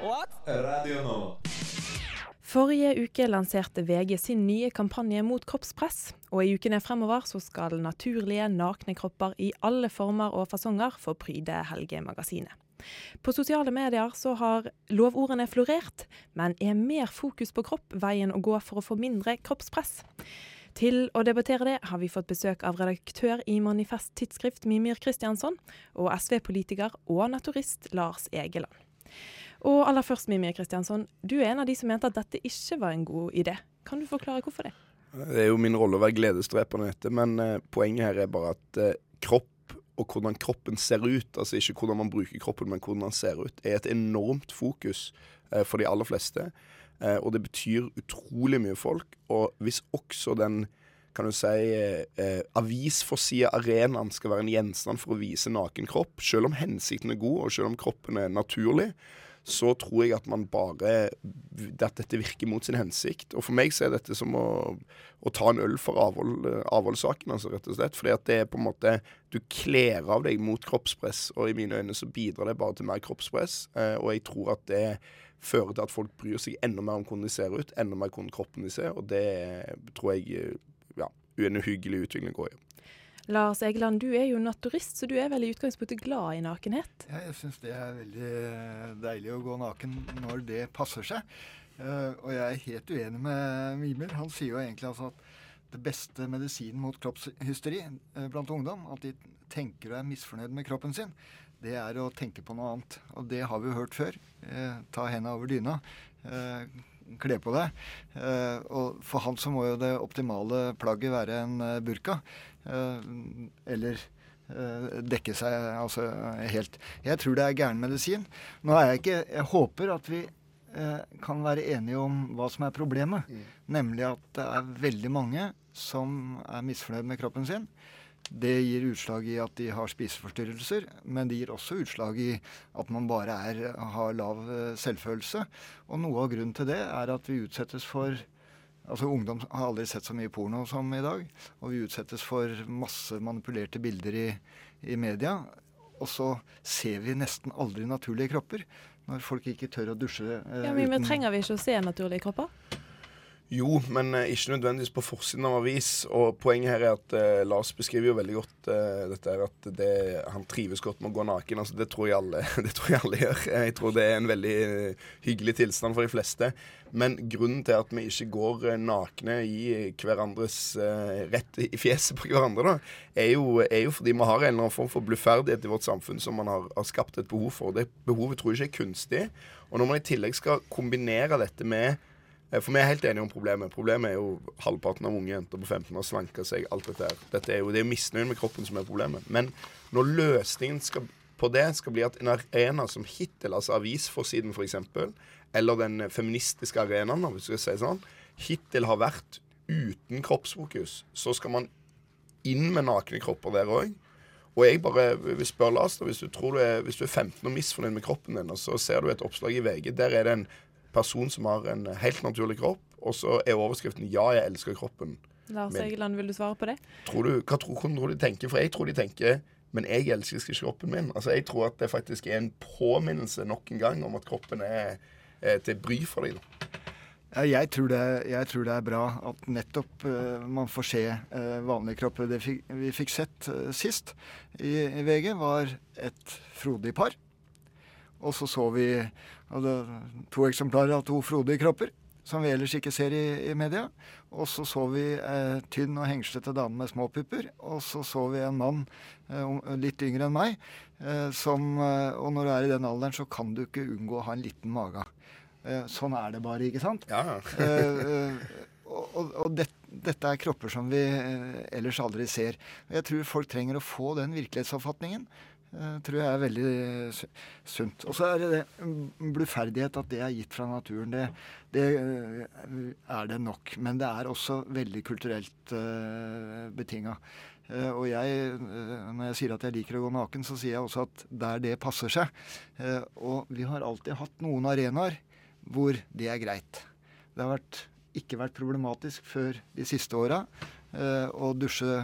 Radio Nå. Forrige uke lanserte VG sin nye kampanje mot kroppspress, og i ukene fremover så skal naturlige, nakne kropper i alle former og fasonger få pryde helgemagasinet. På sosiale medier så har lovordene florert, men er mer fokus på kropp veien å gå for å få mindre kroppspress? Til å debattere det har vi fått besøk av redaktør i Manifest Tidsskrift Mimir Kristiansson, og SV-politiker og naturist Lars Egeland. Og aller først, Mimir Kristiansson, du er en av de som mente at dette ikke var en god idé. Kan du forklare hvorfor det? Det er jo min rolle å være gledesdreper i dette, men eh, poenget her er bare at eh, kropp og hvordan kroppen ser ut, altså ikke hvordan man bruker kroppen, men hvordan den ser ut, er et enormt fokus eh, for de aller fleste. Eh, og det betyr utrolig mye folk. Og hvis også den kan du si, eh, eh avisforsida arenaen skal være en gjenstand for å vise naken kropp, selv om hensikten er god, og selv om kroppen er naturlig, så tror jeg at man bare At dette virker mot sin hensikt. Og for meg så er dette som å, å ta en øl for avhold, avholdssaken, altså, rett og slett. Fordi at det er på en måte Du kler av deg mot kroppspress, og i mine øyne så bidrar det bare til mer kroppspress. Eh, og jeg tror at det fører til at folk bryr seg enda mer om hvordan de ser ut, enda mer hvordan kroppen de ser, og det tror jeg ja, en uhyggelig utvikling går i. Lars Egeland, du er jo naturist, så du er vel i utgangspunktet glad i nakenhet? Ja, jeg syns det er veldig deilig å gå naken når det passer seg. Uh, og jeg er helt uenig med Mimer. Han sier jo egentlig altså at det beste medisinen mot kroppshysteri uh, blant ungdom, at de tenker og er misfornøyd med kroppen sin, det er å tenke på noe annet. Og det har vi jo hørt før. Uh, ta henda over dyna kle på deg. Uh, og for han så må jo det optimale plagget være en uh, burka. Uh, eller dekke seg altså helt. Jeg tror det er gæren medisin. Nå er jeg ikke Jeg håper at vi kan være enige om hva som er problemet. Mm. Nemlig at det er veldig mange som er misfornøyd med kroppen sin. Det gir utslag i at de har spiseforstyrrelser, men det gir også utslag i at man bare er, har lav eh, selvfølelse. Og noe av grunnen til det er at vi utsettes for Altså Ungdom har aldri sett så mye porno som i dag. Og vi utsettes for masse manipulerte bilder i, i media. Og så ser vi nesten aldri naturlige kropper. Når folk ikke tør å dusje eh, ja, men uten Trenger vi ikke å se naturlige kropper? Jo, men uh, ikke nødvendigvis på forsiden av avis. Og poenget her er at eh, Lars beskriver jo veldig godt eh, dette her at det, han trives godt med å gå naken. Altså, det, tror jeg alle, tror jeg alle gjør. Jeg tror det er en veldig hyggelig tilstand for de fleste. Men grunnen til at vi ikke går nakne i hverandres rett i fjeset på hverandre, da, er jo, er jo, fordi vi har en eller annen form for bluferdighet i vårt samfunn som man har, har skapt et behov for. Det behovet tror jeg ikke er kunstig. Og når man i tillegg skal kombinere dette med Eh, for vi er helt enige om problemet. Problemet er jo halvparten av unge jenter på 15 år slanker seg. alt Dette her. Dette er jo, Det er jo misnøyen med kroppen som er problemet. Men når løsningen skal, på det skal bli at en arena som hittil, altså avisforsiden f.eks., eller den feministiske arenaen, hvis du skal si sånn, hittil har vært uten kroppsfokus, så skal man inn med nakne kropper der òg. Og jeg bare vil spørre Lars, hvis du, tror du er, hvis du er 15 og misfornøyd med kroppen din, og så ser du et oppslag i VG, der er det en person som har en helt naturlig kropp, og så er overskriften 'Ja, jeg elsker kroppen'. Lars Egeland, vil du svare på det? Tror du, hva tror, tror de tenker? For jeg tror de tenker men jeg elsker ikke kroppen min. Altså, Jeg tror at det faktisk er en påminnelse nok en gang om at kroppen er, er til bry for dem. Jeg, tror det, jeg, tror det, er bra at nettopp uh, man får se uh, vanlige kropper. Det fikk, vi fikk sett uh, sist i, i, VG, var et frodig par. Og så så vi to eksemplarer av to frodige kropper, som vi ellers ikke ser i, i media. Og så så vi eh, tynn og hengslete dame med små pupper. Og så så vi en mann eh, litt yngre enn meg. Eh, som, eh, og når du er i den alderen, så kan du ikke unngå å ha en liten mage. Eh, sånn er det bare, ikke sant? Ja. Eh, og, og, og det, dette er kropper som vi ellers aldri ser. Jeg tror folk trenger å få den virkelighetsoppfatningen. Uh, tror jeg er veldig sunt. Og så er det det mm, bluferdighet, at det er gitt fra naturen. Det, det uh, er det nok. Men det er også veldig kulturelt uh, eh, betinga. Uh, og jeg, når jeg sier at jeg liker å gå naken, så sier jeg også at der det passer seg. og vi har alltid hatt noen arenaer hvor det er greit. Det har vært, ikke vært problematisk før de siste åra å dusje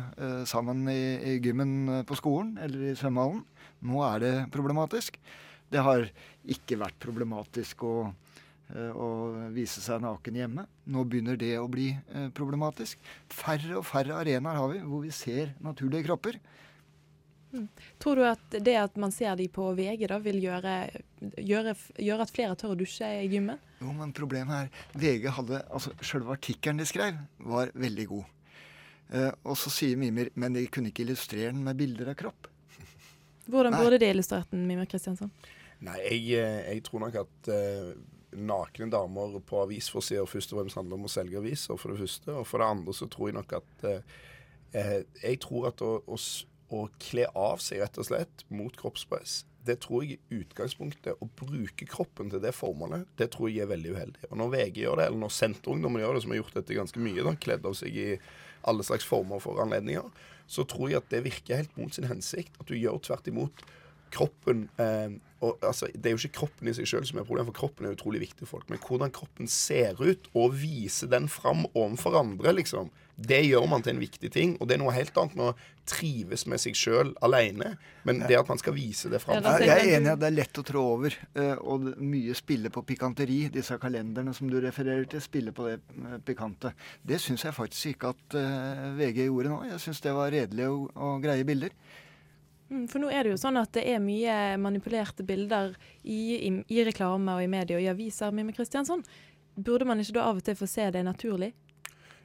sammen i, i gymmen på skolen eller i svømmehallen. Nå er det problematisk. Det har ikke vært problematisk å, eh, å vise seg naken hjemme. Nå begynner det å bli eh, problematisk. Færre og færre arenaer har vi hvor vi ser naturlige kropper. Tror du at det at man ser de på VG da, vil gjøre, gjøre, gjøre at flere tør å dusje i gymmet? Jo, men problemet er VG hadde, altså Selve artikkelen de skrev, var veldig god. Eh, og så sier Mimir men de kunne ikke illustrere den med bilder av kropp. Hvordan burde de illustrert den, Mimir Kristiansson? Nei, jeg, eh, jeg tror nok at uh, nakne damer på avisforsider først og fremst handler om å selge aviser, for det første. Og for det andre så tror jeg nok at eh, Jeg tror at å, å, å kle av seg rett og slett mot kroppspress det tror jeg i utgangspunktet Å bruke kroppen til det formålet, det tror jeg er veldig uheldig. Og Når VG gjør det, eller når Senterungdommen gjør det, som har gjort dette ganske mye, da, kledd av seg i alle slags former for anledninger, så tror jeg at det virker helt mot sin hensikt. At du gjør tvert imot kroppen eh, og, altså, Det er jo ikke kroppen i seg sjøl som er problemet, for kroppen er utrolig viktig for folk. Men hvordan kroppen ser ut, og vise den fram overfor andre, liksom, det gjør man til en viktig ting. Og det er noe helt annet med å trives med seg sjøl alene. Men det at man skal vise det fram Ja, Jeg er enig i at det er lett å trå over. eh, Og mye spiller på pikanteri. Disse kalenderne som du refererer til, spiller på det eh, pikante. Det syns jeg faktisk ikke at eh, VG gjorde nå. Jeg syns det var redelige og, og greie bilder. Mm, For nå er det jo sånn at det er mye manipulerte bilder i, i, i reklame og i media og i aviser. Mime Kristiansson, burde man ikke da av og til få se det naturlig?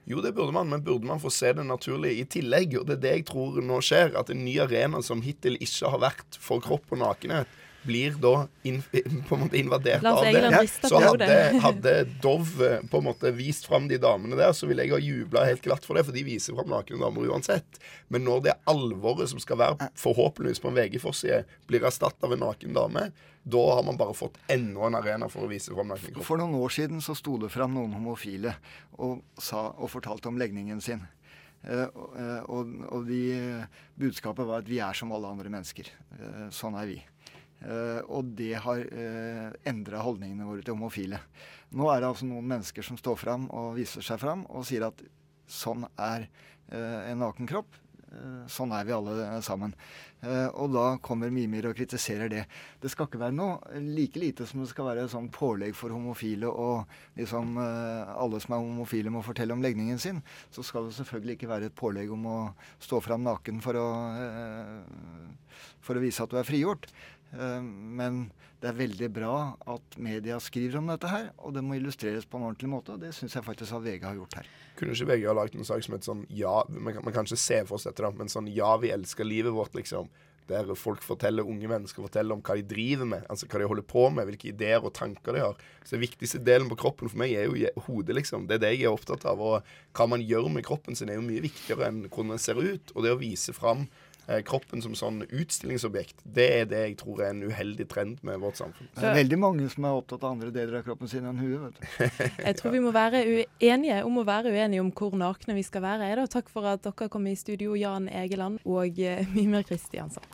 Jo, det burde man, men burde man få se det naturlig i tillegg? Og det er det jeg tror nå skjer. At en ny arena som hittil ikke har vært for kropp og nakenhet, blir da in, på en måte invadert av det. Ja, Så hadde, hadde Dove eh, på en måte vist fram de damene der, så ville jeg ha jubla helt glatt for det, for de viser fram nakne damer uansett. Men når det alvoret som skal være forhåpentligvis på en VG-forside, blir erstatta av en naken dame, da har man bare fått enda en arena for å vise fram nakne kropper. For noen år siden så sto det fram noen homofile og, sa, og fortalte om legningen sin. Uh, og, eh, og, og de, budskapet var at vi er som alle andre mennesker. Uh, sånn er vi. Eh, og det har uh, endra holdningene våre til homofile. Nå er det altså noen mennesker som står fram og viser seg fram og sier at sånn er eh, en naken kropp. Eh, sånn er vi alle eh, sammen. Eh, og da kommer Mimir og kritiserer det. Det skal ikke være noe like lite som det skal være sånn pålegg for homofile og liksom eh, alle som er homofile må fortelle om legningen sin. Så skal det selvfølgelig ikke være et pålegg om å stå fram naken for å, eh, for å vise at du er frigjort. Eh, Men det er veldig bra at media skriver om dette her, og det må illustreres på en ordentlig måte. og Det syns jeg faktisk at VG har gjort her. Kunne ikke VG ha lagd en sak som et sånn ja Man kan, ikke se for oss dette, da, men sånn ja, vi elsker livet vårt, liksom. Der folk forteller, unge mennesker forteller om hva de driver med, altså hva de holder på med, hvilke ideer og tanker de har. Så Den viktigste delen på kroppen for meg er jo hodet, liksom. Det er det jeg er opptatt av. Og hva man gjør med kroppen sin, er jo mye viktigere enn hvordan den ser ut. Og det å vise fram kroppen som sånn utstillingsobjekt, det er det jeg tror er en uheldig trend med vårt samfunn. Det er veldig mange som er opptatt av andre deler av kroppen sin enn huet. vet du. Jeg tror vi må være uenige om å være uenige om hvor nakne vi skal være. Da. Takk for at dere kom i studio, Jan Egeland og eh, Mimer Kristiansson.